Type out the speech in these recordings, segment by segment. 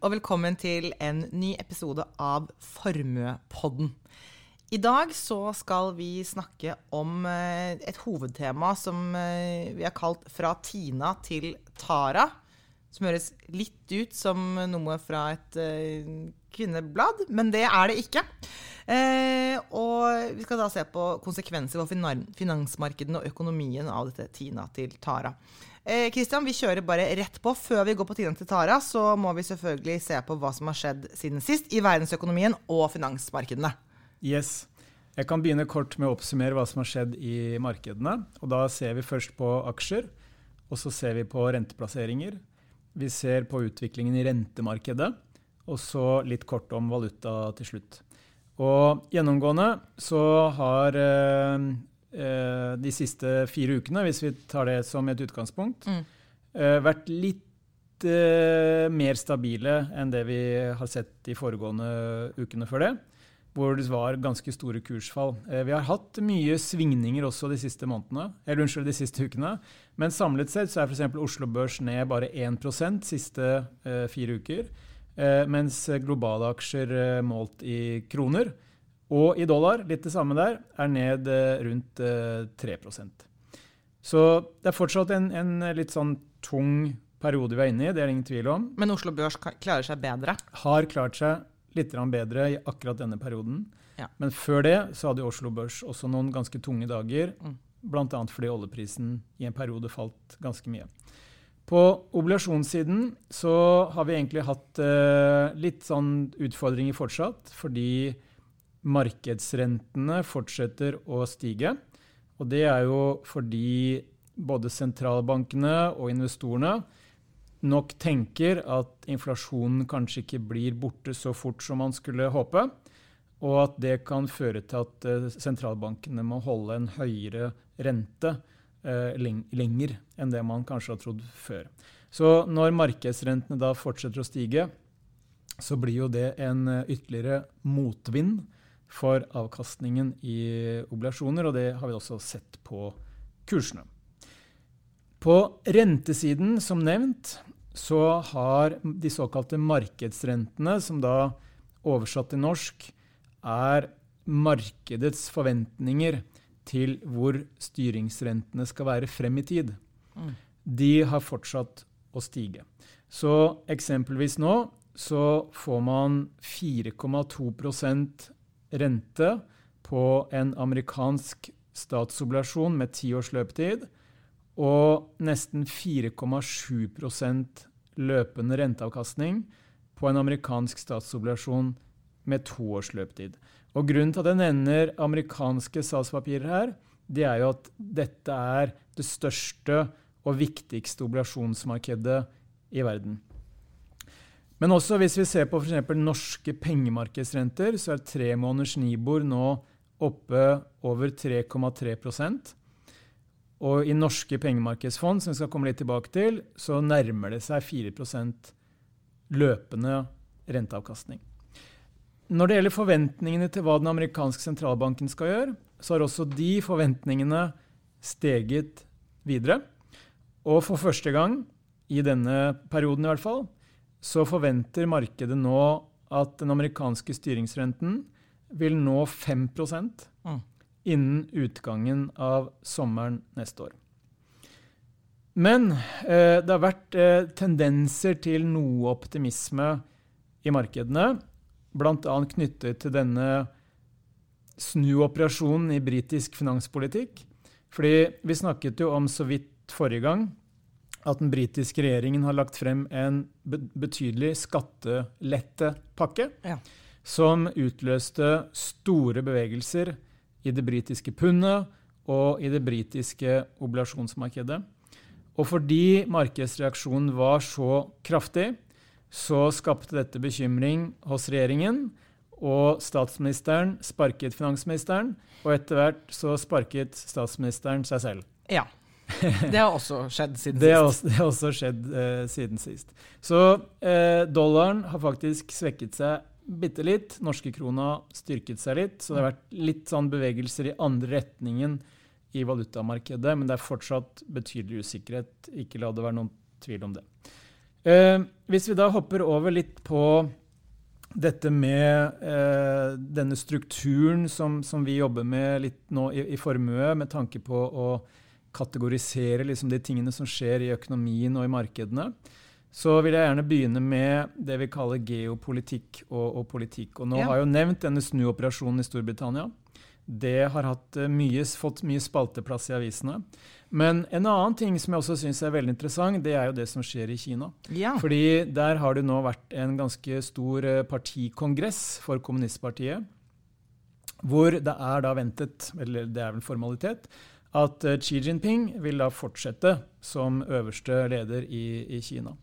Og velkommen til en ny episode av Formuepodden. I dag så skal vi snakke om eh, et hovedtema som eh, vi har kalt 'Fra Tina til Tara'. Som høres litt ut som noe fra et eh, kvinneblad, men det er det ikke. og vi skal da se på konsekvenser for finansmarkedene og økonomien av dette Tina til Tara. Kristian, vi kjører bare rett på. Før vi går på Tina til Tara, så må vi selvfølgelig se på hva som har skjedd siden sist i verdensøkonomien og finansmarkedene. Yes. Jeg kan begynne kort med å oppsummere hva som har skjedd i markedene. Og da ser vi først på aksjer, og så ser vi på renteplasseringer. Vi ser på utviklingen i rentemarkedet, og så litt kort om valuta til slutt. Og gjennomgående så har eh, eh de siste fire ukene, hvis vi tar det som et utgangspunkt, mm. eh, vært litt eh, mer stabile enn det vi har sett de foregående ukene før det hvor det var ganske store kursfall. Eh, vi har hatt mye svingninger også de siste månedene, eller unnskyld, de siste ukene. Men samlet sett så er f.eks. Oslo Børs ned bare 1 siste eh, fire uker. Eh, mens globale aksjer eh, målt i kroner og i dollar, litt det samme der, er ned eh, rundt 3 eh, Så det er fortsatt en, en, litt sånn tung periode vi er inne i, det er det ingen tvil om. Men Oslo Børs klarer seg bedre? Har klart seg litt bedre i akkurat denne perioden. Ja. Men før det så hadde Oslo Børs også noen ganske tunge dager. Mm. Bl.a. fordi oljeprisen i en periode falt ganske mye. På obligasjonssiden så har vi egentlig hatt eh, litt sånn utfordringer fortsatt. Fordi markedsrentene fortsetter å stige. Og det er jo fordi både sentralbankene og investorene nok tenker at inflasjonen kanskje ikke blir borte så fort som man skulle håpe, og at det kan føre til at eh, sentralbankene må holde en høyere rente eh, lenger enn det man kanskje har trodd før. Så når markedsrentene da fortsetter å stige, så blir jo det en eh, ytterligere motvind for avkastningen i obligasjoner, og det har vi også sett på kursene. På rentesiden, som nevnt, så har de såkalte markedsrentene, som da oversatt til norsk er markedets forventninger til hvor styringsrentene skal være frem i tid, mm. de har fortsatt å stige. Så eksempelvis nå så får man 4,2 rente på en amerikansk statsobligasjon med ti års løpetid og nesten 4,7% løpende renteavkastning på en amerikansk statsobligasjon med to års løpetid. Og Grunnen til at jeg nevner amerikanske statspapirer her, det er jo at dette er det største og viktigste obligasjonsmarkedet i verden. Men også hvis vi ser på f.eks. norske pengemarkedsrenter, så er tre måneders Nibor nå oppe over 3,3% og i norske pengemarkedsfond, som vi skal komme litt tilbake til, så nærmer det seg 4% løpende renteavkastning. Når det gjelder forventningene til hva den amerikanske sentralbanken skal gjøre, så har også de forventningene steget videre. Og for første gang, i denne perioden i hvert fall, så forventer markedet nå at den amerikanske styringsrenten vil nå 5 mm innen utgangen av sommeren neste år. Men eh, det har vært eh, tendenser til noe optimisme i markedene, bl.a. knyttet til denne snuoperasjonen i britisk finanspolitikk. Fordi vi snakket jo om så vidt forrige gang at den britiske regjeringen har lagt frem en betydelig skattelettepakke ja. som utløste store bevegelser i det britiske pundet og i det britiske obligasjonsmarkedet. Og fordi markedsreaksjonen var så kraftig, så skapte dette bekymring hos regjeringen. Og statsministeren sparket finansministeren, og etter hvert så sparket statsministeren seg selv. Ja. Det har også skjedd siden det sist. Også, det har også skjedd uh, siden sist. Så uh, dollaren har faktisk svekket seg bitte litt. Norske krona styrket seg litt, så det har vært litt sånn bevegelser i andre retningen i valutamarkedet, men det er fortsatt betydelig usikkerhet. Ikke la det være noen tvil om det. Eh, hvis vi da hopper over litt på dette med eh, denne strukturen som, som, vi jobber med litt nå i, i formue, med tanke på å kategorisere liksom de tingene som skjer i økonomien og i markedene, så vil jeg gjerne begynne med det vi kaller geopolitikk og, og politikk. Og nå ja. har jeg jo nevnt denne snuoperasjonen i Storbritannia. Det har eh, mye, fått mye spalteplass i avisene. Men en annen ting som jeg også syns er veldig interessant, det er jo det som skjer i Kina. Ja. Fordi der har det nå vært en ganske stor eh, partikongress for kommunistpartiet. Hvor det er da ventet, eller det er vel formalitet, at eh, Xi Jinping vil da fortsette som øverste leder i, i Kina.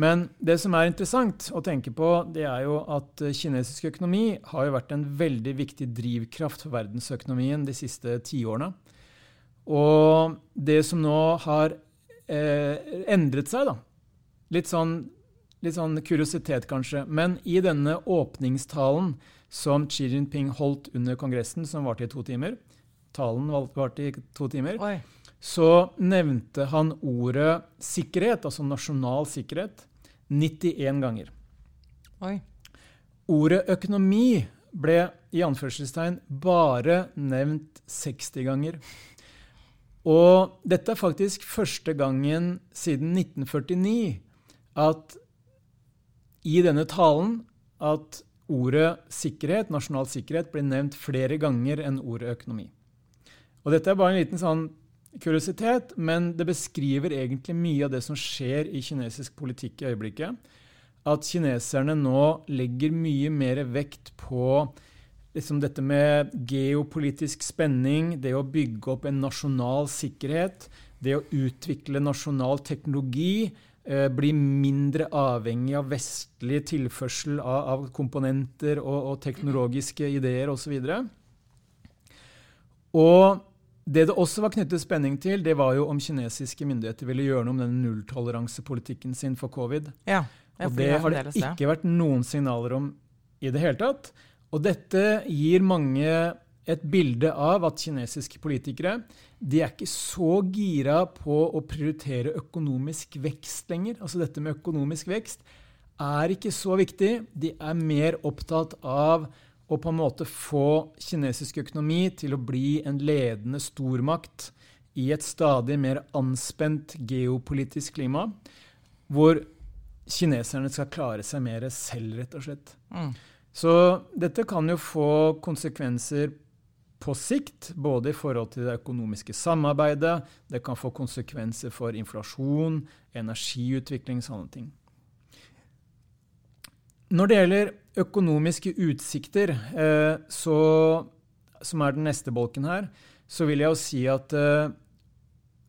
Men det som er interessant å tenke på, det er jo at eh, kinesisk økonomi har jo vært en veldig viktig drivkraft for verdensøkonomien de siste tiårene. Og det som nå har eh, endret seg, da Litt sånn, litt sånn kuriositet, kanskje. Men i denne åpningstalen som Xi Jinping holdt under kongressen, som varte i to timer Talen varte i to timer. Oi. Så nevnte han ordet sikkerhet, altså nasjonal sikkerhet, 91 ganger. Oi. Ordet økonomi ble i anførselstegn bare nevnt 60 ganger. Og dette er faktisk første gangen siden 1949 at i denne talen at ordet sikkerhet, nasjonal sikkerhet, blir nevnt flere ganger enn ordet økonomi. Og dette er bare en liten sånn kuriositet, men det beskriver egentlig mye av det som skjer i kinesisk politikk i øyeblikket. At kineserne nå legger mye mer vekt på liksom dette med geopolitisk spenning, det å bygge opp en nasjonal sikkerhet, det å utvikle nasjonal teknologi, eh, bli mindre avhengig av vestlig tilførsel av, av komponenter og, og, teknologiske ideer osv. Og, og det det også var knyttet spenning til, det var jo om kinesiske myndigheter ville gjøre noe om denne nulltoleransepolitikken sin for covid. Ja, og det har det ikke vært noen signaler om i det hele tatt. Og dette gir mange et bilde av at kinesiske politikere de er ikke så gira på å prioritere økonomisk vekst lenger. Altså dette med økonomisk vekst er ikke så viktig. De er mer opptatt av å på en måte få kinesisk økonomi til å bli en ledende stormakt i et stadig mer anspent geopolitisk klima, hvor kineserne skal klare seg mer selv, rett og slett. Mm. Så dette kan jo få konsekvenser på sikt, både i forhold til det økonomiske samarbeidet, det kan få konsekvenser for inflasjon, energiutvikling, sånne ting. Når det gjelder økonomiske utsikter, eh, så, som er den neste bolken her, så vil jeg jo si at eh,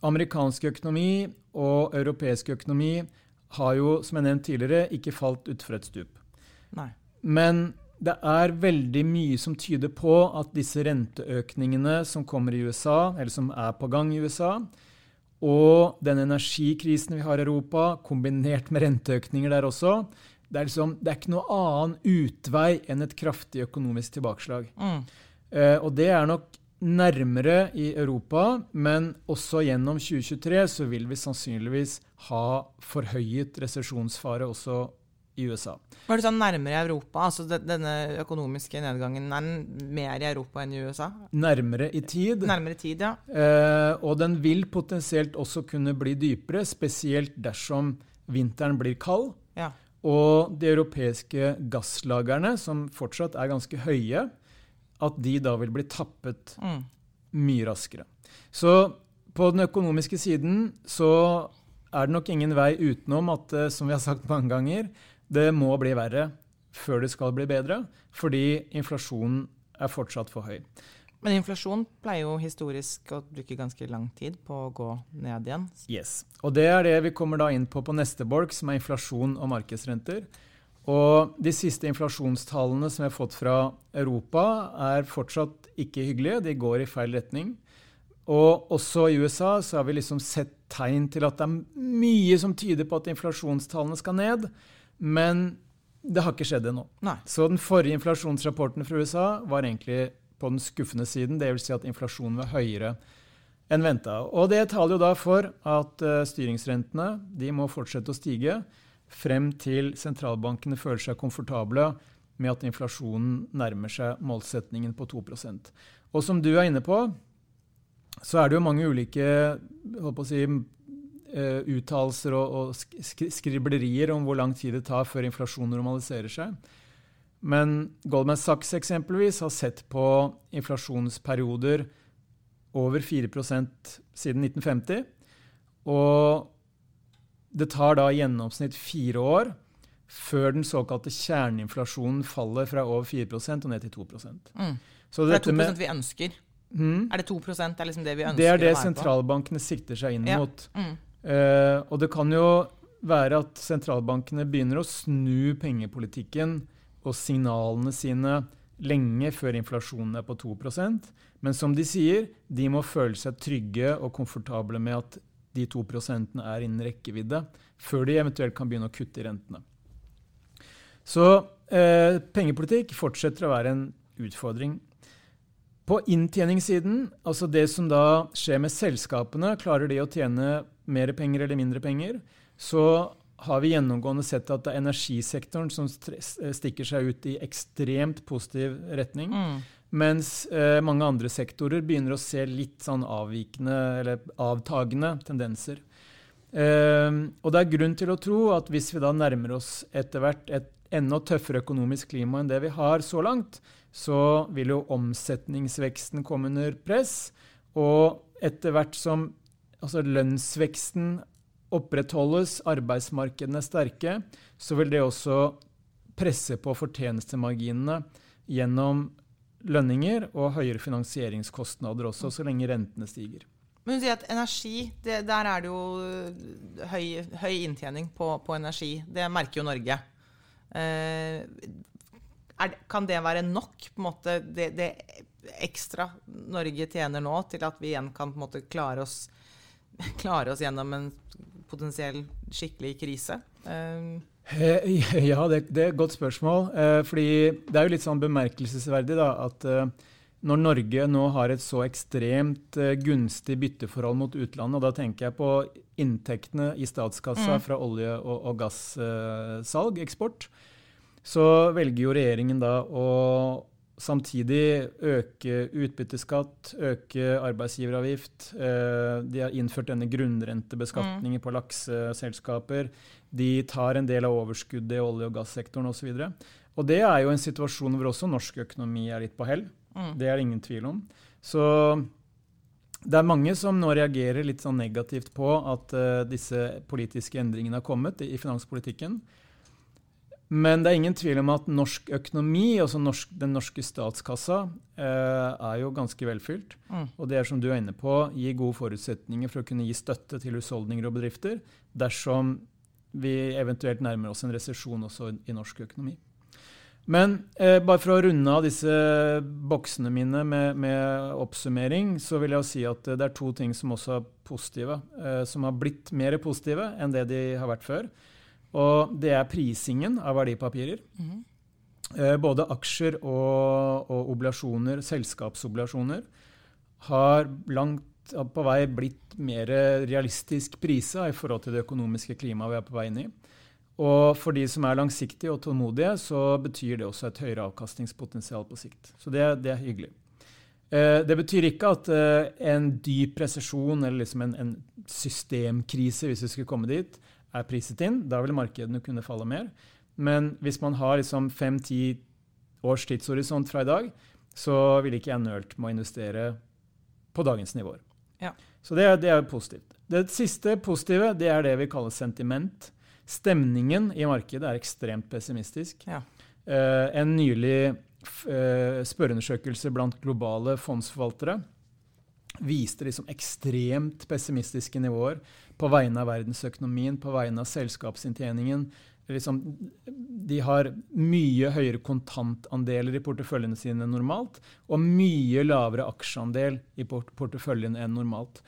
amerikansk økonomi og europeisk økonomi har jo, som jeg nevnte tidligere, ikke falt utfor et stup. Nei. Men det er veldig mye som tyder på at disse renteøkningene som kommer i USA, eller som er på gang i USA, og den energikrisen vi har i Europa, kombinert med renteøkninger der også, det er, liksom, det er ikke noe annen utvei enn et kraftig økonomisk tilbakeslag. Mm. Eh, og det er nok nærmere i Europa, men også gjennom 2023 så vil vi sannsynligvis ha forhøyet resesjonsfare også i USA. Var det sånn nærmere i Europa? Altså denne økonomiske nedgangen er den mer i Europa enn i USA? Nærmere i tid. Nærmere tid, ja. Eh, og den vil potensielt også kunne bli dypere, spesielt dersom vinteren blir kald. Og de europeiske gasslagrene, som fortsatt er ganske høye, at de da vil bli tappet mm. mye raskere. Så på den økonomiske siden så er det nok ingen vei utenom at, eh, som vi har sagt mange ganger, det må bli verre før det skal bli bedre, fordi inflasjonen er fortsatt for høy. Men inflasjon pleier jo historisk å bruke ganske lang tid på å gå ned igjen. Yes, og Det er det vi kommer da inn på på neste bolk, som er inflasjon og markedsrenter. Og De siste inflasjonstallene som vi har fått fra Europa, er fortsatt ikke hyggelige. De går i feil retning. Og også i USA så har vi liksom sett tegn til at det er mye som tyder på at inflasjonstallene skal ned. Men det har ikke skjedd ennå. Så den forrige inflasjonsrapporten fra USA var egentlig på den skuffende siden. Dvs. Si at inflasjonen var høyere enn venta. Og det taler jo da for at uh, styringsrentene de må fortsette å stige frem til sentralbankene føler seg komfortable med at inflasjonen nærmer seg målsetningen på 2% Og som du er inne på, så er det jo mange ulike si, uh, uttalelser og, og skriblerier om hvor lang tid det tar før inflasjonen normaliserer seg. Men Goldman Sachs eksempelvis har sett på inflasjonsperioder over 4% siden 1950. Og det tar da i gjennomsnitt fire år før den såkalte kjerneinflasjonen faller fra over 4% og ned til 2 mm. Så det er 2% vi ønsker? Mm. Er det 2% er liksom det vi ønsker? Det er det sentralbankene sikter seg inn ja. mot. Mm. Uh, og det kan jo være at sentralbankene begynner å snu pengepolitikken og signalene sine lenge før inflasjonen er på 2% Men som de sier, de må føle seg trygge og komfortable med at de 2 er innen rekkevidde, før de eventuelt kan begynne å kutte i rentene. Så eh, pengepolitikk fortsetter å være en utfordring. På inntjeningssiden, altså det som da skjer med selskapene, klarer de å tjene mer penger eller mindre penger, så har vi gjennomgående sett at det er energisektoren som stikker seg ut i ekstremt positiv retning. Mm. Mens eh, mange andre sektorer begynner å se litt sånn avvikende eller avtagende tendenser. Eh, og det er grunn til å tro at hvis vi da nærmer oss etter hvert et enda tøffere økonomisk klima enn det vi har så langt, så vil jo omsetningsveksten komme under press. Og etter hvert som altså lønnsveksten opprettholdes, arbeidsmarkedene er sterke, så vil det også presse på fortjenestemarginene gjennom lønninger og høyere finansieringskostnader også, så lenge rentene stiger. Men du sier at energi, det, der er det jo høy, høy inntjening på, på, energi. Det merker jo Norge. Eh, er, kan det være nok, på en måte, det, det, ekstra Norge tjener nå, til at vi igjen kan måte klare oss, klare oss gjennom en potensiell skikkelig krise? Uh, ja, det, det, er et godt spørsmål. Uh, fordi det er jo litt sånn bemerkelsesverdig da, at uh, når Norge nå har et så ekstremt gunstig bytteforhold mot utlandet, og da tenker jeg på inntektene i statskassa mm. fra olje- og, og gassalg, eksport, så velger jo regjeringen da å Samtidig øke utbytteskatt, øke arbeidsgiveravgift. Eh, de har innført denne grunnrentebeskatningen mm. på lakseselskaper. De tar en del av overskuddet i olje- og gassektoren osv. Og, og det er jo en situasjon hvor også norsk økonomi er litt på hell. Mm. Det er det ingen tvil om. Så det er mange som nå reagerer litt sånn negativt på at uh, disse politiske endringene har kommet i, i finanspolitikken. Men det er ingen tvil om at norsk økonomi, altså norsk, den norske statskassa, eh, er jo ganske velfylt. Mm. Og det er som du er inne på, gi gode forutsetninger for å kunne gi støtte til husholdninger og bedrifter dersom vi eventuelt nærmer oss en resesjon også i norsk økonomi. Men eh, bare for å runde av disse boksene mine med, med, oppsummering, så vil jeg si at det er to ting som også er positive, eh, som har blitt mer positive enn det de har vært før. Og det er prisingen av verdipapirer. Mm. Eh, både aksjer og, og oblasjoner, selskapsoblasjoner, har langt på vei blitt mer realistisk prisa i forhold til det økonomiske klimaet vi er på vei inn i. Og for de som er langsiktige og tålmodige, så betyr det også et høyere avkastningspotensial på sikt. Så det, det er hyggelig. Eh, det betyr ikke at eh, en dyp resesjon eller liksom en, en systemkrise, hvis vi skulle komme dit, er priset inn. Da vil markedene kunne falle mer. Men hvis man har liksom fem-ti års tidshorisont fra i dag, så ville ikke jeg nølt med å investere på dagens nivåer. Ja. Så det, det, er positivt. Det siste positive det er det vi kaller sentiment. Stemningen i markedet er ekstremt pessimistisk. Ja. Uh, en nylig uh, spørreundersøkelse blant globale fondsforvaltere viste liksom ekstremt pessimistiske nivåer på vegne av verdensøkonomien, på vegne av selskapsinntjeningen. Liksom, de har mye høyere kontantandeler i porteføljene sine enn normalt, og mye lavere aksjeandel i port porteføljen enn normalt.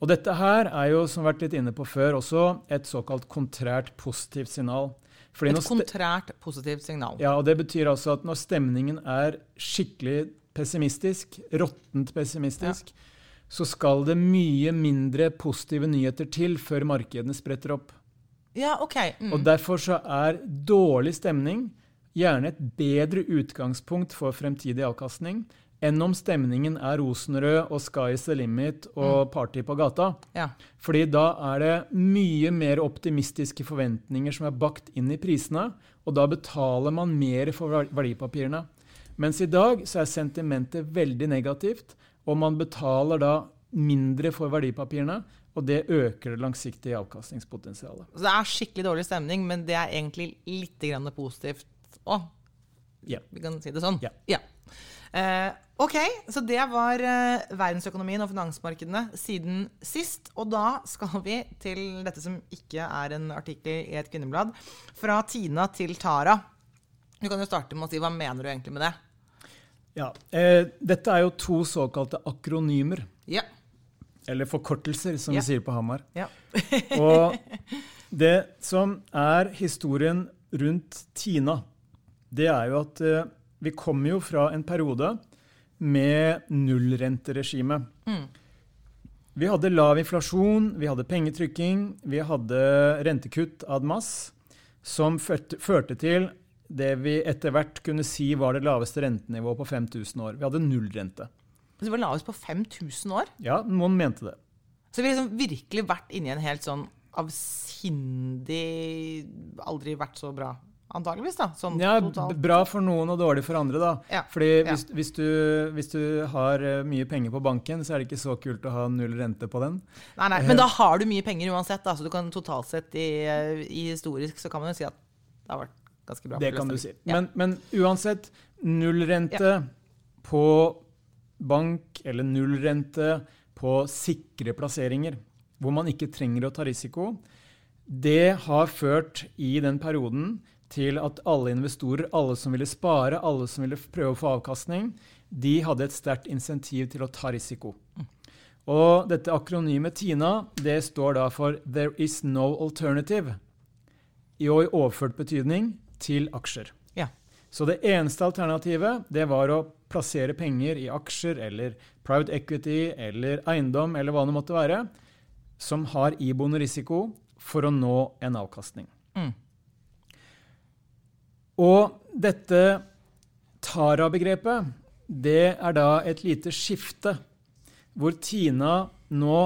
Og dette her er jo, som vi har vært litt inne på før, også et såkalt kontrært positivt signal. Fordi et kontrært positivt signal. Ja, og Det betyr altså at når stemningen er skikkelig pessimistisk, råttent pessimistisk, ja så skal det mye mindre positive nyheter til før markedene spretter opp. Ja, ok. Mm. Og derfor så er dårlig stemning gjerne et bedre utgangspunkt for fremtidig avkastning enn om stemningen er rosenrød og sky is the limit og party på gata. Ja. Fordi da er det mye mer optimistiske forventninger som er bakt inn i prisene, og da betaler man mer for ver- verdipapirene. Mens i dag så er sentimentet veldig negativt, og man betaler da mindre for verdipapirene, og det øker det langsiktige avkastningspotensialet. Så det er skikkelig dårlig stemning, men det er egentlig litt grann positivt òg. Ja. Vi kan si det sånn. Ja. Eh, ok, så det var eh, verdensøkonomien og finansmarkedene siden sist. Og da skal vi til dette som ikke er en artikkel i et kvinneblad. Fra Tina til Tara. Du kan jo starte med å si hva mener du egentlig med det? Ja, eh, Dette er jo to såkalte akronymer, Ja. eller forkortelser, som Ja. vi sier på Hamar. ja. Og det som er historien rundt Tina, det er jo at eh, vi kommer jo fra en periode med nullrenteregime. Mm. Vi hadde lav inflasjon, vi hadde pengetrykking, vi hadde rentekutt ad mass, som førte, førte til det vi etter hvert kunne si var det laveste rentenivået på 5000 år. Vi hadde nullrente. Så det var lavest på 5000 år. Ja, noen mente det. Så vi har liksom virkelig vært inni en helt sånn avsindig Aldri vært så bra. Antageligvis, da. Sånn Ja, totalt. Bra for noen og dårlig for andre, da. Ja, Fordi ja. hvis, hvis, du, hvis du har eh, mye penger på banken, så er det ikke så kult å ha null rente på den. Nei, nei, men da har du mye penger uansett. Da, så du kan totalt sett i, i historisk så kan man jo si at det har vært ganske bra. Det kan du si. Men, men uansett, nullrente på bank eller nullrente på sikre plasseringer, hvor man ikke trenger å ta risiko, det har ført i den perioden til at alle investorer, alle som ville spare, alle som ville prøve å få avkastning, de hadde et sterkt insentiv til å ta risiko. Og dette akronymet TINA det står da for 'There is no alternative', i i overført betydning til aksjer. Ja. Så det eneste alternativet det var å plassere penger i aksjer eller private equity eller eiendom eller hva det måtte være, som har iboende risiko for å nå en avkastning. Mm. Og dette Tara-begrepet, det er da et lite skifte, hvor Tina nå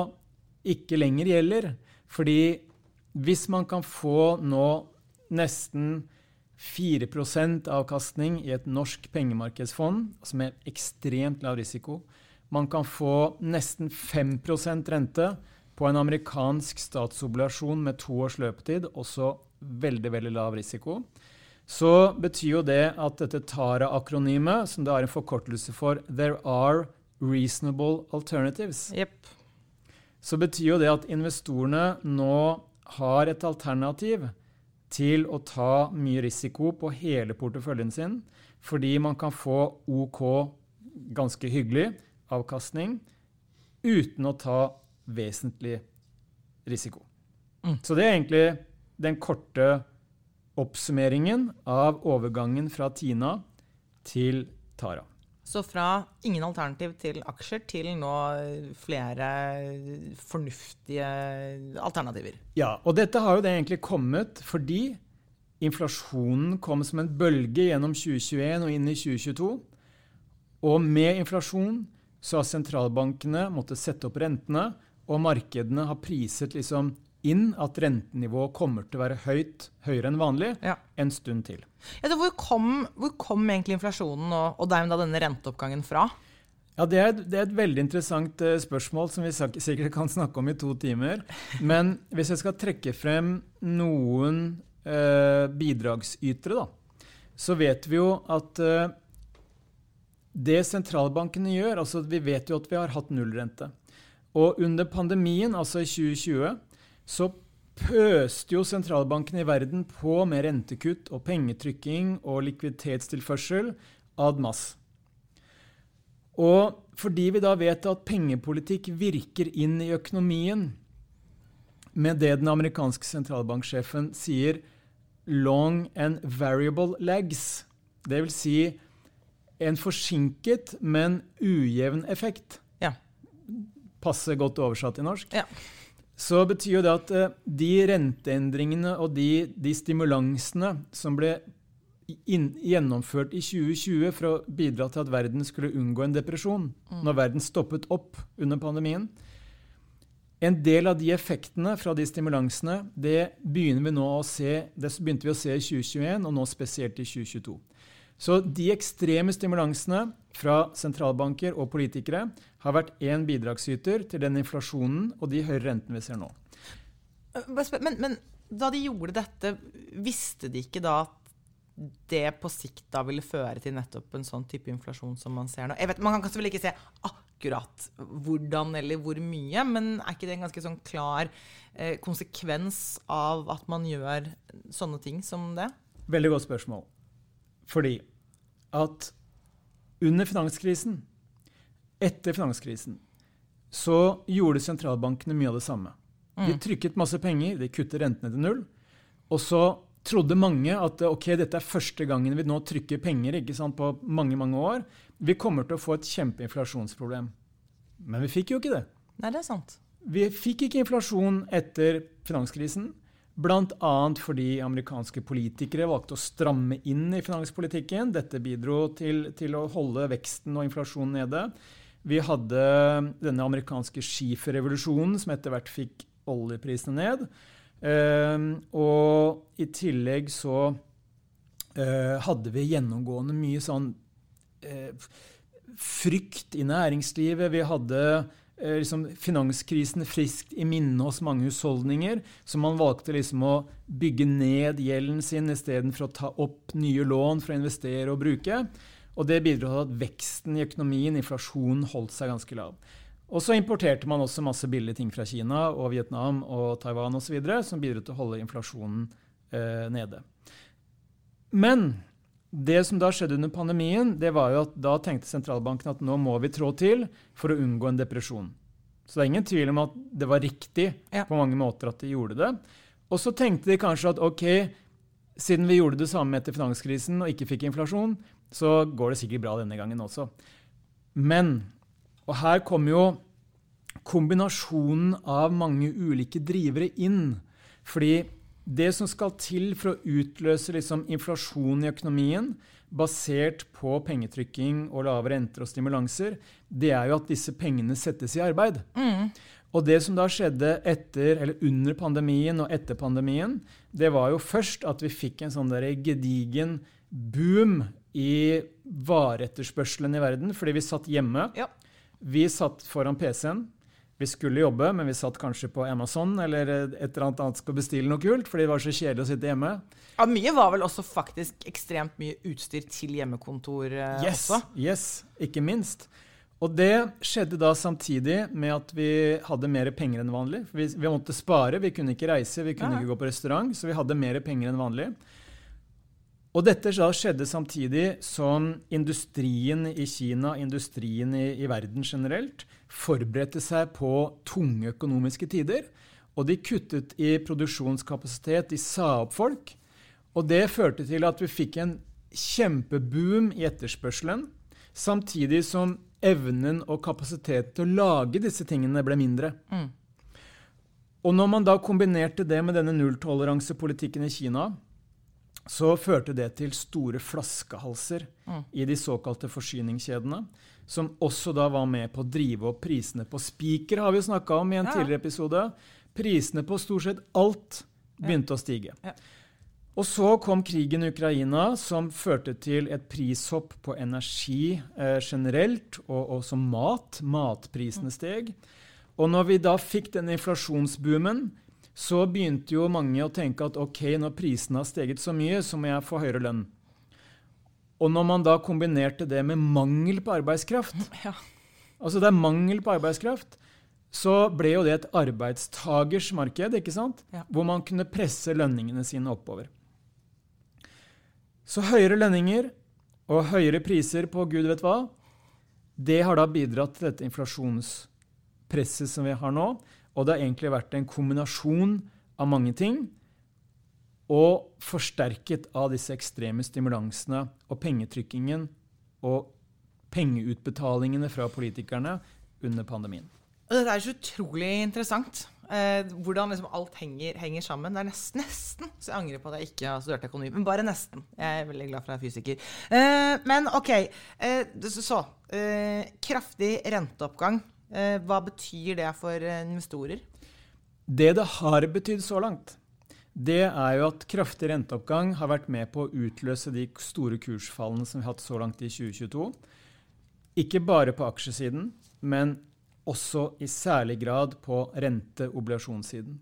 ikke lenger gjelder. Fordi hvis man kan få nå nesten 4% avkastning i et norsk pengemarkedsfond, som er ekstremt lav risiko, man kan få nesten 5% rente på en amerikansk statsobligasjon med to års løpetid, også veldig, veldig lav risiko, så betyr jo det at dette TARA-akronymet, som det er en forkortelse for There are reasonable alternatives, yep. så betyr jo det at investorene nå har et alternativ til å ta mye risiko på hele porteføljen sin, fordi man kan få OK, ganske hyggelig, avkastning uten å ta vesentlig risiko. Mm. Så det er egentlig den korte oppsummeringen av overgangen fra Tina til Tara. Så fra ingen alternativ til aksjer til nå flere fornuftige alternativer. Ja, og dette har jo det egentlig kommet fordi inflasjonen kom som en bølge gjennom 2021 og inn i 2022. Og med inflasjon så har sentralbankene måttet sette opp rentene, og markedene har priset liksom inn at rentenivået kommer til å være høyt, høyere enn vanlig, Ja. en stund til. Ja, hvor, kom, hvor kom egentlig inflasjonen og, og dermed denne renteoppgangen fra? Ja, det er, det er et veldig interessant eh, spørsmål som vi sikkert kan snakke om i to timer. Men hvis jeg skal trekke frem noen eh, bidragsytere, da, så vet vi jo at eh, det sentralbankene gjør altså Vi vet jo at vi har hatt nullrente. Og under pandemien, altså i 2020, så pøste jo sentralbankene i verden på med rentekutt og pengetrykking og likviditetstilførsel ad mass. Og fordi vi da vet at pengepolitikk virker inn i økonomien med det den amerikanske sentralbanksjefen sier 'long and variable legs', det vil si en forsinket, men ujevn effekt. Ja. Passe godt oversatt i norsk. Ja. Så betyr jo det at eh, de renteendringene og de, de stimulansene som ble inn, gjennomført i 2020 for å bidra til at verden skulle unngå en depresjon, mm. når verden stoppet opp under pandemien En del av de effektene fra de stimulansene det begynner vi nå å se, det begynte vi å se i 2021, og nå spesielt i 2022. Så de ekstreme stimulansene fra sentralbanker og politikere har vært én bidragsyter til den inflasjonen og de høye rentene vi ser nå. Men, men, da de gjorde dette, visste de ikke da at det på sikt da ville føre til nettopp en sånn type inflasjon som man ser nå. Jeg vet, Man kan selvfølgelig ikke se akkurat hvordan eller hvor mye, men er ikke det en ganske sånn klar eh, konsekvens av at man gjør sånne ting som det? Veldig godt spørsmål. Fordi at under finanskrisen, etter finanskrisen, så gjorde sentralbankene mye av det samme. De mm. trykket masse penger, de kuttet rentene til null. Og så trodde mange at ok, dette er første gangen vi nå trykker penger ikke sant, på mange mange år. Vi kommer til å få et kjempeinflasjonsproblem. Men vi fikk jo ikke det. Nei, det er sant. Vi fikk ikke inflasjon etter finanskrisen. Bl.a. fordi amerikanske politikere valgte å stramme inn i finanspolitikken. Dette bidro til, til å holde veksten og inflasjonen nede. Vi hadde denne amerikanske skiferrevolusjonen, som etter hvert fikk oljeprisene ned. Ehm, og i tillegg så eh, hadde vi gjennomgående mye sånn eh, frykt i næringslivet. Vi hadde liksom finanskrisen friskt i minne hos mange husholdninger, så man valgte liksom å bygge ned gjelden sin istedenfor å ta opp nye lån for å investere og bruke. Og det bidro til at veksten i økonomien, inflasjonen, holdt seg ganske lav. Og så importerte man også masse billige ting fra Kina og Vietnam og Taiwan osv. som bidro til å holde inflasjonen eh, nede. Men det som da skjedde under pandemien, det var jo at da tenkte sentralbanken at nå må vi trå til for å unngå en depresjon. Så det er ingen tvil om at det var riktig ja. på mange måter at de gjorde det. Og så tenkte de kanskje at ok, siden vi gjorde det samme etter finanskrisen og ikke fikk inflasjon, så går det sikkert bra denne gangen også. Men og her kommer jo kombinasjonen av mange ulike drivere inn. Fordi det som skal til for å utløse liksom inflasjon i økonomien, basert på pengetrykking og lave renter og stimulanser, det er jo at disse pengene settes i arbeid. Mm. Og det som da skjedde etter, eller under pandemien og etter pandemien, det var jo først at vi fikk en sånn der gedigen boom i vareetterspørselen i verden fordi vi satt hjemme. Ja. Vi satt foran PC-en. Vi skulle jobbe, men vi satt kanskje på Amazon eller et eller annet annet skal bestille noe kult, fordi det var så kjedelig å sitte hjemme. Ja, Mye var vel også faktisk ekstremt mye utstyr til hjemmekontor eh, yes, også? Yes, ikke minst. Og det skjedde da samtidig med at vi hadde mer penger enn vanlig. Vi, vi måtte spare, vi kunne ikke reise, vi kunne ja. ikke gå på restaurant, så vi hadde mer penger enn vanlig. Og dette skjedde samtidig som industrien i Kina, industrien i, i, verden generelt, forberedte seg på tunge økonomiske tider. Og de kuttet i produksjonskapasitet, de sa opp folk. Og det førte til at vi fikk en kjempeboom i etterspørselen, samtidig som evnen og kapasiteten til å lage disse tingene ble mindre. Mm. Og når man da kombinerte det med denne nulltoleransepolitikken i Kina, så førte det til store flaskehalser mm. i de såkalte forsyningskjedene, som også da var med på å drive opp prisene på spiker, har vi jo snakka om i en ja. tidligere episode. Prisene på stort sett alt begynte ja. å stige. Ja. Og så kom krigen i Ukraina, som førte til et prishopp på energi eh, generelt, og også mat. Matprisene mm. steg. Og når vi da fikk den inflasjonsboomen, så begynte jo mange å tenke at ok, når prisene har steget så mye, så må jeg få høyere lønn. Og når man da kombinerte det med mangel på arbeidskraft ja. Altså det er mangel på arbeidskraft, så ble jo det et arbeidstagers marked, ikke sant? Ja. hvor man kunne presse lønningene sine oppover. Så høyere lønninger og høyere priser på gud vet hva, det har da bidratt til dette inflasjonspresset som vi har nå. Og det har egentlig vært en kombinasjon av mange ting. Og forsterket av disse ekstreme stimulansene og pengetrykkingen og pengeutbetalingene fra politikerne under pandemien. Det er så utrolig interessant. Eh, hvordan liksom alt henger, henger, sammen. Det er nesten, nesten så jeg angrer på at jeg ikke har studert økonomi. Men bare nesten. Jeg er veldig glad for at jeg er fysiker. Eh, men OK. Eh, så eh, kraftig renteoppgang. Eh, hva betyr det for investorer? Det det har betydd så langt, det er jo at kraftig renteoppgang har vært med på å utløse de store kursfallene som vi har hatt så langt i 2022. Ikke bare på aksjesiden, men også i særlig grad på rente-obligasjonssiden.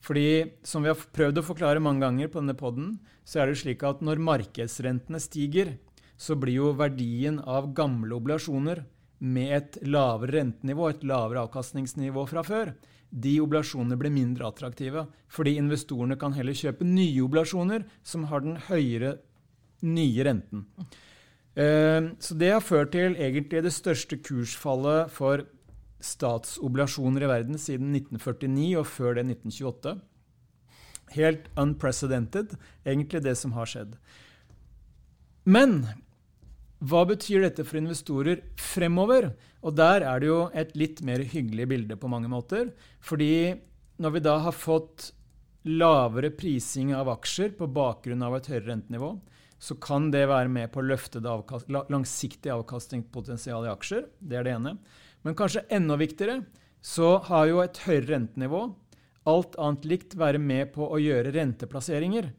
Fordi, som vi har prøvd å forklare mange ganger på denne poden, så er det slik at når markedsrentene stiger, så blir jo verdien av gamle obligasjoner med et lavere rentenivå, et lavere avkastningsnivå fra før, de oblasjonene blir mindre attraktive. Fordi investorene kan heller kjøpe nye oblasjoner som har den høyere nye renten. Eh, så det har ført til egentlig det største kursfallet for statsoblasjoner i verden siden 1949 og før det 1928. Helt unprecedented, egentlig det som har skjedd. Men hva betyr dette for investorer fremover? Og der er det jo et litt mer hyggelig bilde på mange måter. Fordi når vi da har fått lavere prising av aksjer på bakgrunn av et høyere rentenivå, så kan det være med på å løfte det avkast, langsiktig avkastningspotensial i aksjer. Det er det ene. Men kanskje enda viktigere så har jo et høyere rentenivå alt annet likt være med på å gjøre renteplasseringer.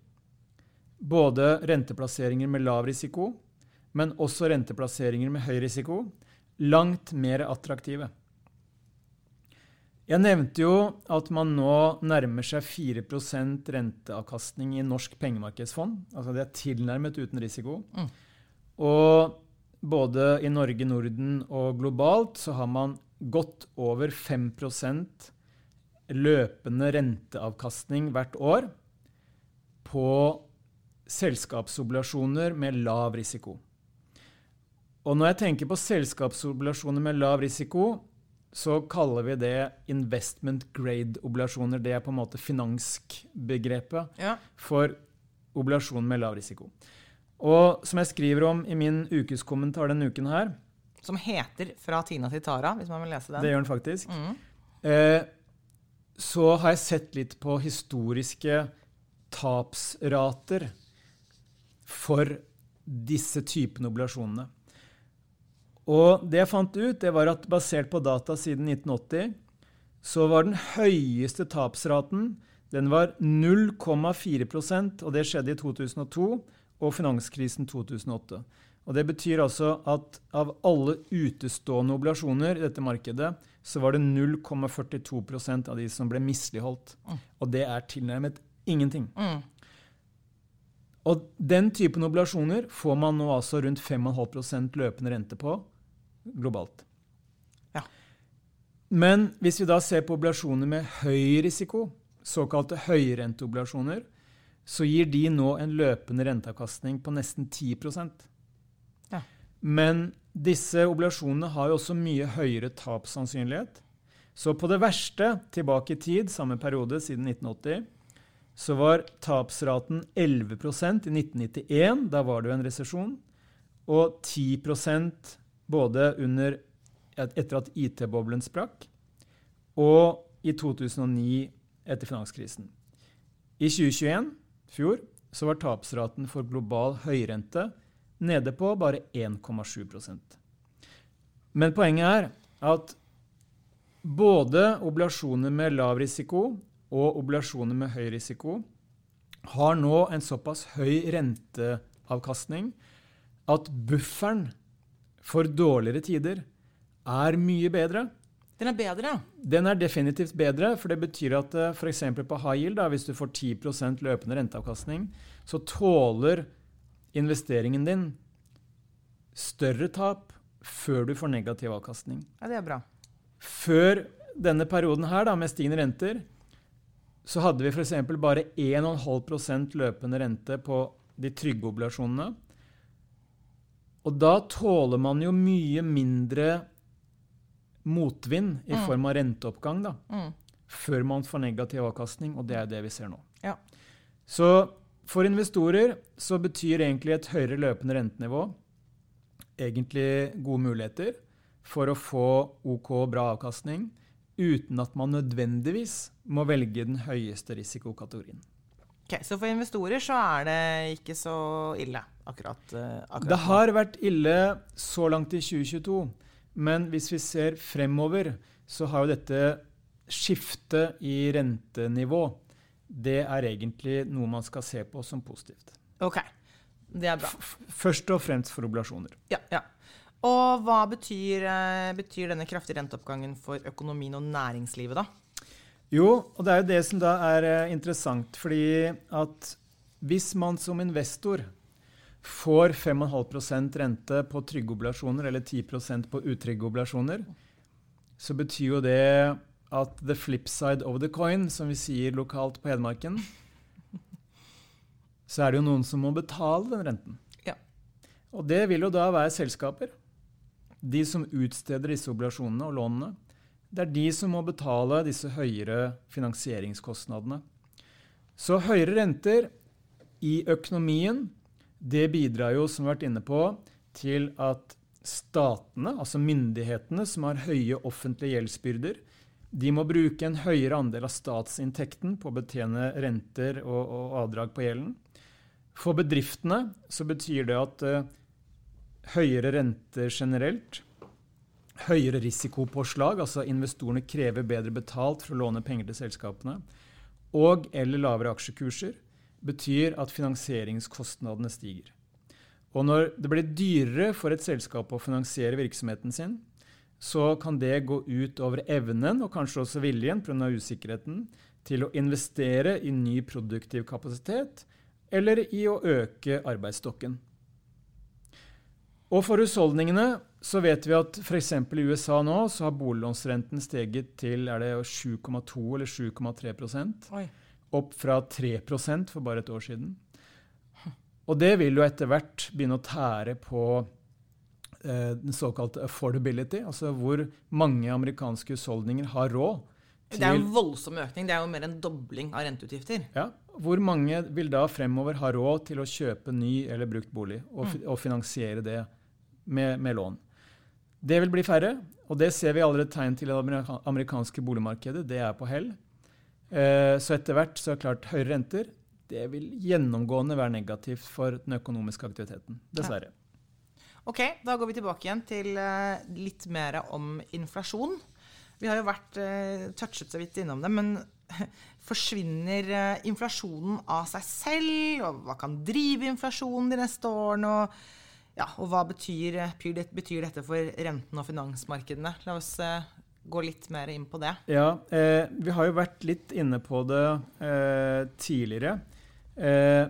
Både renteplasseringer med lav risiko, men også renteplasseringer med høy risiko, langt mer attraktive. Jeg nevnte jo at man nå nærmer seg 4% renteavkastning i norsk pengemarkedsfond. Altså det er tilnærmet uten risiko. Mm. Og både i Norge, Norden og globalt så har man godt over 5% løpende renteavkastning hvert år på selskapsobligasjoner med lav risiko. Og når jeg tenker på selskapsobligasjoner med lav risiko, så kaller vi det investment grade-obligasjoner. Det er på en måte finanskbegrepet ja. for obligasjoner med lav risiko. Og som jeg skriver om i min ukeskommentar denne uken her Som heter 'Fra Tina til Tara', hvis man vil lese den. Det gjør den faktisk. Mm. Eh, så har jeg sett litt på historiske tapsrater for disse typene obligasjonene. Og det jeg fant ut, det var at basert på data siden 1980, så var den høyeste tapsraten den var 0,4% og det skjedde i 2002 og finanskrisen 2008. Og Det betyr altså at av alle utestående oblasjoner i dette markedet, så var det 0,42% av de som ble misligholdt. Mm. Og det er tilnærmet ingenting. Mm. Og den typen oblasjoner får man nå altså rundt 5,5% løpende rente på globalt. Ja. Men hvis vi da ser på oblasjoner med høy risiko, såkalte høyrenteoblasjoner, så gir de nå en løpende renteavkastning på nesten 10 ja. Men disse oblasjonene har jo også mye høyere tapssannsynlighet. Så på det verste, tilbake i tid, samme periode siden 1980, så var tapsraten 11% i 1991. Da var det jo en resesjon. Og 10 både under, etter at IT-boblen sprakk, og i 2009 etter finanskrisen. I 2021, fjor, så var tapsraten for global høyrente nede på bare 1,7% Men poenget er at både obligasjoner med lav risiko og obligasjoner med høy risiko har nå en såpass høy renteavkastning at bufferen for dårligere tider er mye bedre. Den er bedre? Den er definitivt bedre. For det betyr at eh, f.eks. på high yield, da, hvis du får 10% løpende renteavkastning, så tåler investeringen din større tap før du får negativ avkastning. Ja, det er bra. Før denne perioden her da, med stigende renter, så hadde vi f.eks. bare 1,5% løpende rente på de trygge obligasjonene. Og da tåler man jo mye mindre motvind i mm. form av renteoppgang da, mm. før man får negativ avkastning, og det er det vi ser nå. Ja. Så for investorer så betyr egentlig et høyere løpende rentenivå egentlig gode muligheter for å få OK bra avkastning uten at man nødvendigvis må velge den høyeste risikokategorien. Ok, Så for investorer så er det ikke så ille akkurat, uh, akkurat Det har vært ille så langt i 2022, men hvis vi ser fremover, så har jo dette skiftet i rentenivå det er egentlig noe man skal se på som positivt. Ok, det er bra. Først og fremst for oblasjoner. Ja, ja. Og hva betyr, eh, betyr, denne kraftige renteoppgangen for økonomien og næringslivet, da? Jo, og det er jo det som da er eh, interessant. Fordi at hvis man som investor får 5,5 rente på trygge oblasjoner, eller 10% på utrygge oblasjoner, så betyr jo det at the flip side of the coin, som vi sier lokalt på Hedmarken, så er det jo noen som må betale den renten. Ja. Og det vil jo da være selskaper. De som utsteder disse oblasjonene og lånene. Det er de som må betale disse høyere finansieringskostnadene. Så høyere renter i økonomien, det bidrar jo, som vi har vært inne på, til at statene, altså myndighetene som har høye offentlige gjeldsbyrder, de må bruke en høyere andel av statsinntekten på å betjene renter og, og avdrag på gjelden. For bedriftene så betyr det at uh, høyere renter generelt, høyere risikopåslag, altså investorene krever bedre betalt for å låne penger til selskapene, og eller lavere aksjekurser, betyr at finansieringskostnadene stiger. Og når det blir dyrere for et selskap å finansiere virksomheten sin, så kan det gå ut over evnen, og kanskje også viljen pga. usikkerheten, til å investere i ny produktiv kapasitet eller i å øke arbeidsstokken. Og for husholdningene så vet vi at f.eks. i USA nå så har boliglånsrenten steget til 7,2 eller 7,3% Opp fra 3% for bare et år siden. Og det vil jo etter hvert begynne å tære på Eh, den såkalte affordability, altså hvor mange amerikanske husholdninger har råd til Det er jo en voldsom økning. Det er jo mer en dobling av renteutgifter. Ja, Hvor mange vil da fremover ha råd til å kjøpe ny eller brukt bolig og, og finansiere det med, med, lån? Det vil bli færre, og det ser vi allerede tegn til i det amerikanske boligmarkedet. Det er på hell. Eh, så etter hvert så er klart høyere renter det vil gjennomgående være negativt for den økonomiske aktiviteten. Dessverre. Ja. Ok, da går vi tilbake igjen til uh, litt mer om inflasjon. Vi har jo vært uh, touchet så vidt innom det, men forsvinner inflasjonen av seg selv? Og hva kan drive inflasjonen de neste årene? Og, ja, og hva betyr, betyr, dette for renten og finansmarkedene? La oss gå litt mer inn på det. Ja, vi har jo vært litt inne på det tidligere.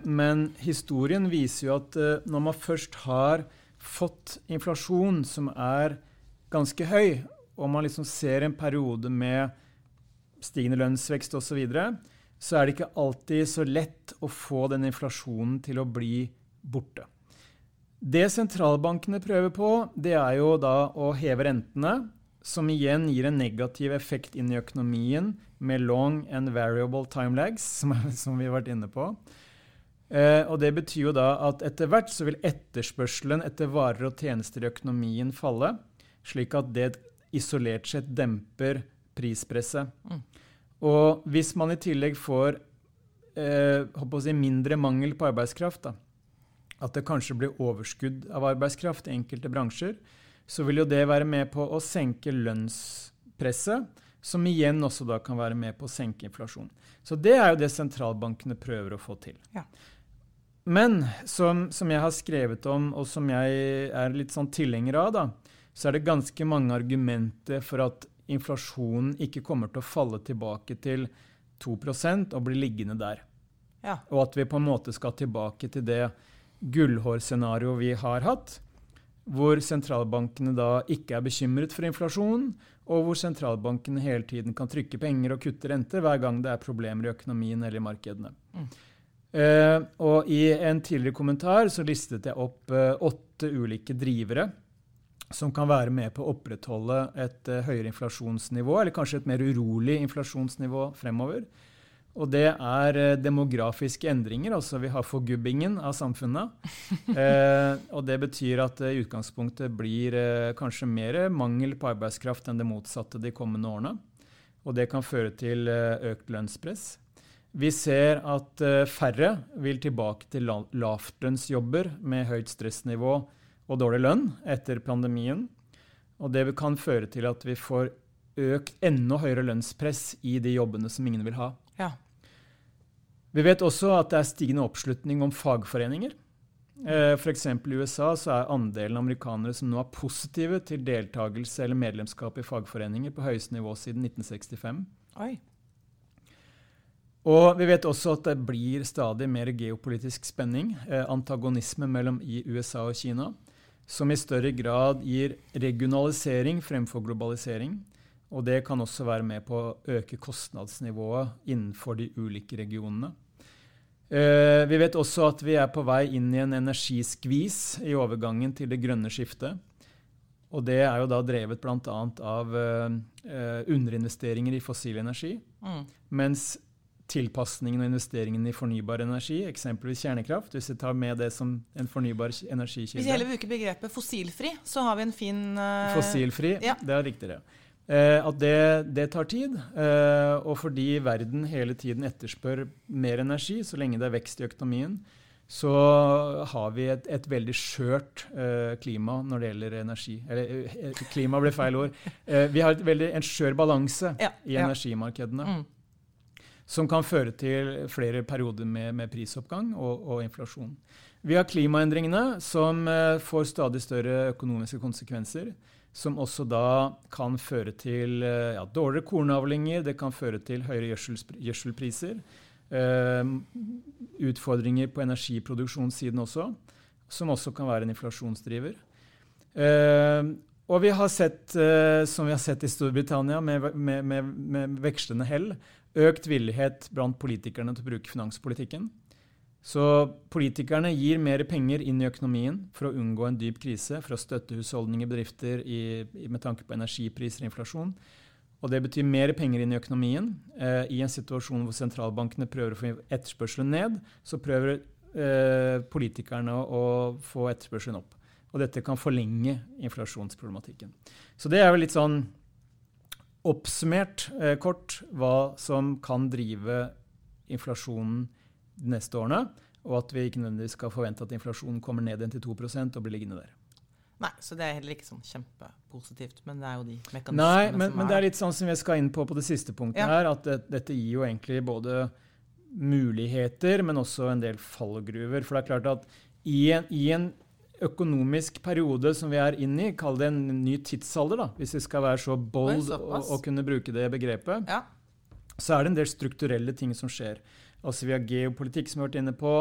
men historien viser jo at når man først har fått inflasjon som er ganske høy, og man liksom ser en periode med stigende lønnsvekst osv., så, videre, så er det ikke alltid så lett å få den inflasjonen til å bli borte. Det sentralbankene prøver på, det er jo da å heve rentene, som igjen gir en negativ effekt inn i økonomien med long and variable time lags, som, som vi har vært inne på. Eh, og Det betyr jo da at etter hvert så vil etterspørselen etter varer og tjenester i økonomien falle, slik at det isolert sett demper prispresset. Mm. Og hvis man i tillegg får eh, si mindre mangel på arbeidskraft, da, at det kanskje blir overskudd av arbeidskraft i enkelte bransjer, så vil jo det være med på å senke lønnspresset, som igjen også da kan være med på å senke inflasjon. Så det er jo det sentralbankene prøver å få til. Ja. Men som, som, jeg har skrevet om, og som jeg er litt sånn tilhenger av, da, så er det ganske mange argumenter for at inflasjonen ikke kommer til å falle tilbake til 2% og bli liggende der. Ja. Og at vi på en måte skal tilbake til det gullhårscenarioet vi har hatt, hvor sentralbankene da ikke er bekymret for inflasjon, og hvor sentralbankene hele tiden kan trykke penger og kutte renter hver gang det er problemer i økonomien eller i markedene. Mm. Uh, og I en tidligere kommentar så listet jeg opp uh, åtte ulike drivere som kan være med på å opprettholde et uh, høyere inflasjonsnivå, eller kanskje et mer urolig inflasjonsnivå fremover. Og det er demografiske endringer. altså Vi har forgubbingen av samfunnet. og det betyr at i utgangspunktet blir kanskje mer mangel på arbeidskraft enn det motsatte de kommende årene. og det kan føre til økt lønnspress. Vi ser at færre vil tilbake til lavtlønnsjobber med høyt stressnivå og dårlig lønn etter pandemien. Og det kan føre til at vi får økt enda høyere lønnspress i de jobbene som ingen vil ha. Ja. Vi vet også at det er stigende oppslutning om fagforeninger. Eh, F.eks. i USA så er andelen amerikanere som nå er positive til deltakelse eller medlemskap i fagforeninger, på høyeste nivå siden 1965. Oi. Og vi vet også at det blir stadig mer geopolitisk spenning, eh, antagonisme mellom i USA og Kina, som i større grad gir regionalisering fremfor globalisering. Og det kan også være med på å øke kostnadsnivået innenfor de ulike regionene. Eh, vi vet også at vi er på vei inn i en energiskvis i overgangen til det grønne skiftet. Og det er jo da drevet bl.a. av eh, underinvesteringer i fossil energi. Mm. Mens tilpasningen og investeringen i fornybar energi, eksempelvis kjernekraft, hvis vi tar med det som en fornybar energikilde Hvis vi heller bruker begrepet fossilfri, så har vi en fin uh, Fossilfri, ja. det er riktig, det. Eh, at det, det, tar tid. Eh, og fordi verden hele tiden etterspør mer energi, så lenge det er vekst i økonomien, så har vi et, et veldig skjørt eh, klima når det gjelder energi. Eller klima blir feil ord. Eh, vi har veldig, en skjør balanse ja, i energimarkedene. Ja. Mm. Som kan føre til flere perioder med, med prisoppgang og, og, inflasjon. Vi har klimaendringene, som får stadig større økonomiske konsekvenser som også da kan føre til eh, ja, dårligere kornavlinger, det kan føre til høyere gjødselpriser. Uh, utfordringer på energiproduksjonssiden også, som også kan være en inflasjonsdriver. Uh, og vi har sett, uh, som vi har sett i Storbritannia, med, med, med, med vekslende hell, økt villighet blant politikerne til å bruke finanspolitikken. Så politikerne gir mer penger inn i økonomien for å unngå en dyp krise, for å støtte husholdninger bedrifter i, med tanke på energipriser og inflasjon. Og det betyr mer penger inn i økonomien. Eh, I en situasjon hvor sentralbankene prøver å få etterspørselen ned, så prøver eh, politikerne å, å få etterspørselen opp. Og dette kan forlenge inflasjonsproblematikken. Så det er jo litt sånn oppsummert eh, kort hva som kan drive inflasjonen de neste årene, og at vi ikke nødvendigvis skal forvente at inflasjonen kommer ned igjen til 2% og blir liggende der. Nei, så det er heller ikke sånn kjempepositivt. Men det er jo de mekanismene Nei, men, som er men det er litt sånn som vi skal inn på på det siste punktet ja. her, at det, dette gir jo egentlig både muligheter, men også en del fallgruver. For det er klart at i en, i en økonomisk periode som vi er inne i, kall det en ny tidsalder, da, hvis vi skal være så bold og, kunne bruke det begrepet, ja. så er det en del strukturelle ting som skjer. Altså Vi har geopolitikk, som vi har vært inne på,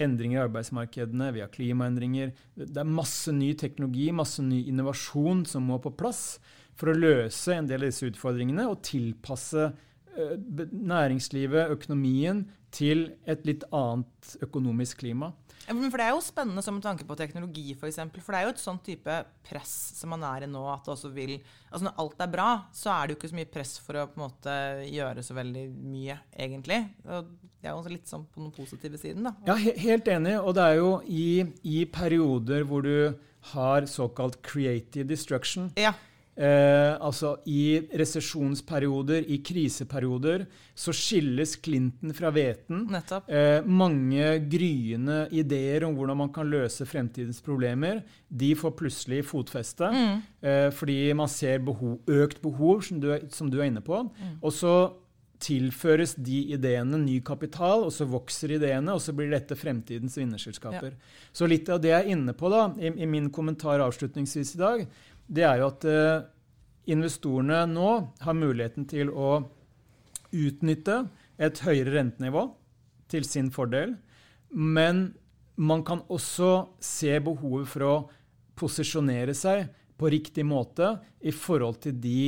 endringer i arbeidsmarkedene, vi har klimaendringer. Det er masse ny teknologi, masse ny innovasjon som må på plass for å løse en del av disse utfordringene og tilpasse uh, næringslivet, økonomien, til et litt annet økonomisk klima. For Det er jo spennende som med tanke på teknologi, f.eks. For, eksempel. for det er jo et sånn type press som man er i nå. at det også vil, altså Når alt er bra, så er det jo ikke så mye press for å på en måte gjøre så veldig mye, egentlig. Det er jo litt sånn på den positive siden, da. Ja, helt enig. Og det er jo i, i perioder hvor du har såkalt creative destruction. Ja. Eh, altså I resesjonsperioder, i kriseperioder, så skilles klinten fra hveten. Eh, mange gryende ideer om hvordan man kan løse fremtidens problemer, de får plutselig fotfeste. Mm. Eh, fordi man ser behov, økt behov, som du, som du, er inne på. Mm. Og så tilføres de ideene ny kapital, og så vokser ideene, og så blir dette fremtidens vinnerselskaper. Ja. Så litt av det jeg er inne på da, i, i min kommentar avslutningsvis i dag, det er jo at uh, investorene nå har muligheten til å utnytte et høyere rentenivå til sin fordel. Men man kan også se behovet for å posisjonere seg på riktig måte i forhold til de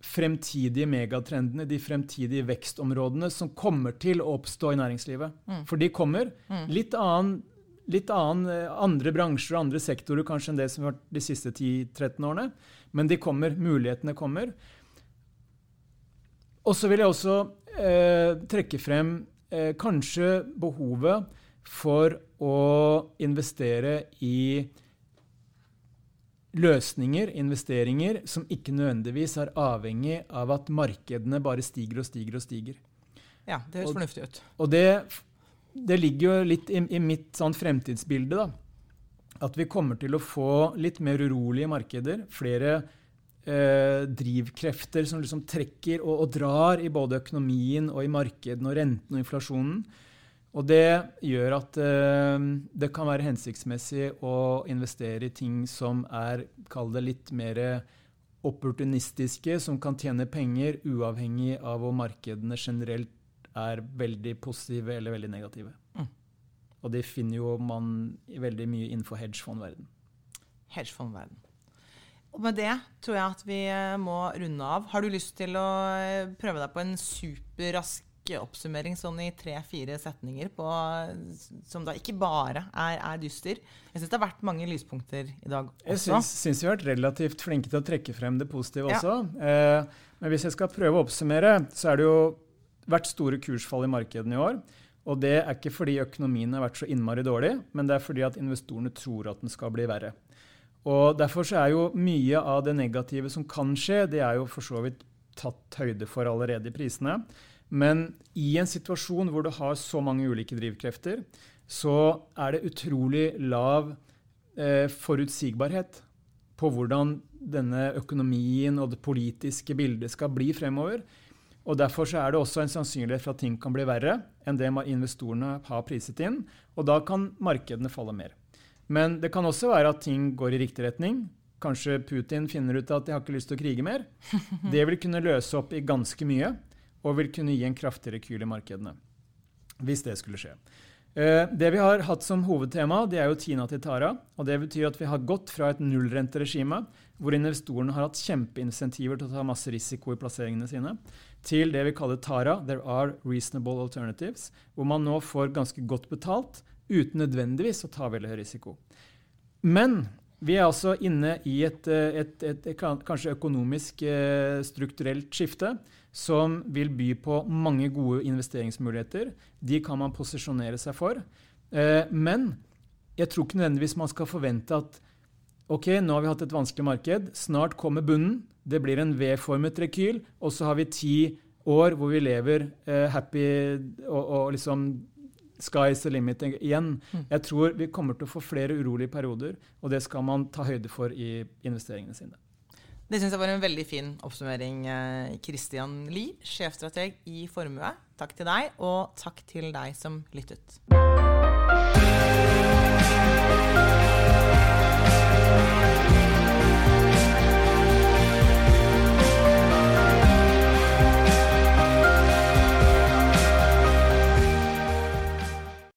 fremtidige megatrendene, de fremtidige vekstområdene som kommer til å oppstå i næringslivet. Mm. For de kommer. Mm. Litt annen litt annen, eh, andre bransjer og andre sektorer kanskje enn det som har vært de siste 10-13 årene. Men de kommer. Mulighetene kommer. Og så vil jeg også eh, trekke frem eh, kanskje behovet for å investere i løsninger, investeringer, som ikke nødvendigvis er avhengig av at markedene bare stiger og stiger og stiger. Ja, det høres fornuftig ut. Og det, det ligger jo litt i, i mitt sånn fremtidsbilde, da. At vi kommer til å få litt mer urolige markeder. Flere eh, drivkrefter som liksom trekker og, og, drar i både økonomien og i markedene og renten og inflasjonen. Og det gjør at eh, det kan være hensiktsmessig å investere i ting som er, kall det litt mer opportunistiske, som kan tjene penger uavhengig av om markedene generelt er veldig positive eller veldig negative. Mm. Og det finner jo man veldig mye innenfor hedgefondverden. Hedgefondverden. Og med det tror jeg at vi eh, må runde av. Har du lyst til å eh, prøve deg på en superrask oppsummering sånn i tre-fire setninger på, som da ikke bare er, er dyster. Jeg syns det har vært mange lyspunkter i dag også. Jeg syns vi har vært relativt flinke til å trekke frem det positive ja. også. Eh, men hvis jeg skal prøve å oppsummere, så er det jo vært store kursfall i markedene i år. Og det er ikke fordi økonomien har vært så innmari dårlig, men det er fordi at investorene tror at den skal bli verre. Og Derfor så er jo mye av det negative som kan skje, det er jo for så vidt tatt høyde for allerede i prisene. Men i en situasjon hvor du har så mange ulike drivkrefter, så er det utrolig lav eh, forutsigbarhet på hvordan denne økonomien og det politiske bildet skal bli fremover. Og Derfor så er det også en sannsynlighet for at ting kan bli verre enn det investorene har priset inn. Og da kan markedene falle mer. Men det kan også være at ting går i riktig retning. Kanskje Putin finner ut at de har ikke lyst til å krige mer. Det vil kunne løse opp i ganske mye og vil kunne gi en kraftig rekyl i markedene. Hvis det skulle skje. Eh, det vi har hatt som hovedtema, det er jo Tina til Tara. og Det betyr at vi har gått fra et nullrenteregime, hvor investorene har hatt kjempeinsentiver til å ta masse risiko i plasseringene sine, til det vi kaller Tara, There are reasonable alternatives, hvor man nå får ganske godt betalt uten nødvendigvis å ta veldig høy risiko. Men vi er altså inne i et, eh, et, et, et kanskje økonomisk eh, strukturelt skifte som vil by på mange gode investeringsmuligheter. De kan man posisjonere seg for. Eh, men jeg tror ikke nødvendigvis man skal forvente at ok, nå har vi hatt et vanskelig marked, snart kommer bunnen, det blir en V-formet rekyl, og så har vi ti år hvor vi lever happy og, og liksom sky's the limit igjen. Mm. Jeg tror vi kommer til å få flere urolige perioder, og det skal man ta høyde for i investeringene sine. Det syns jeg var en veldig fin oppsummering. Kristian eh, Lie, sjefstrateg i Formue. Takk til deg, og takk til deg som lyttet.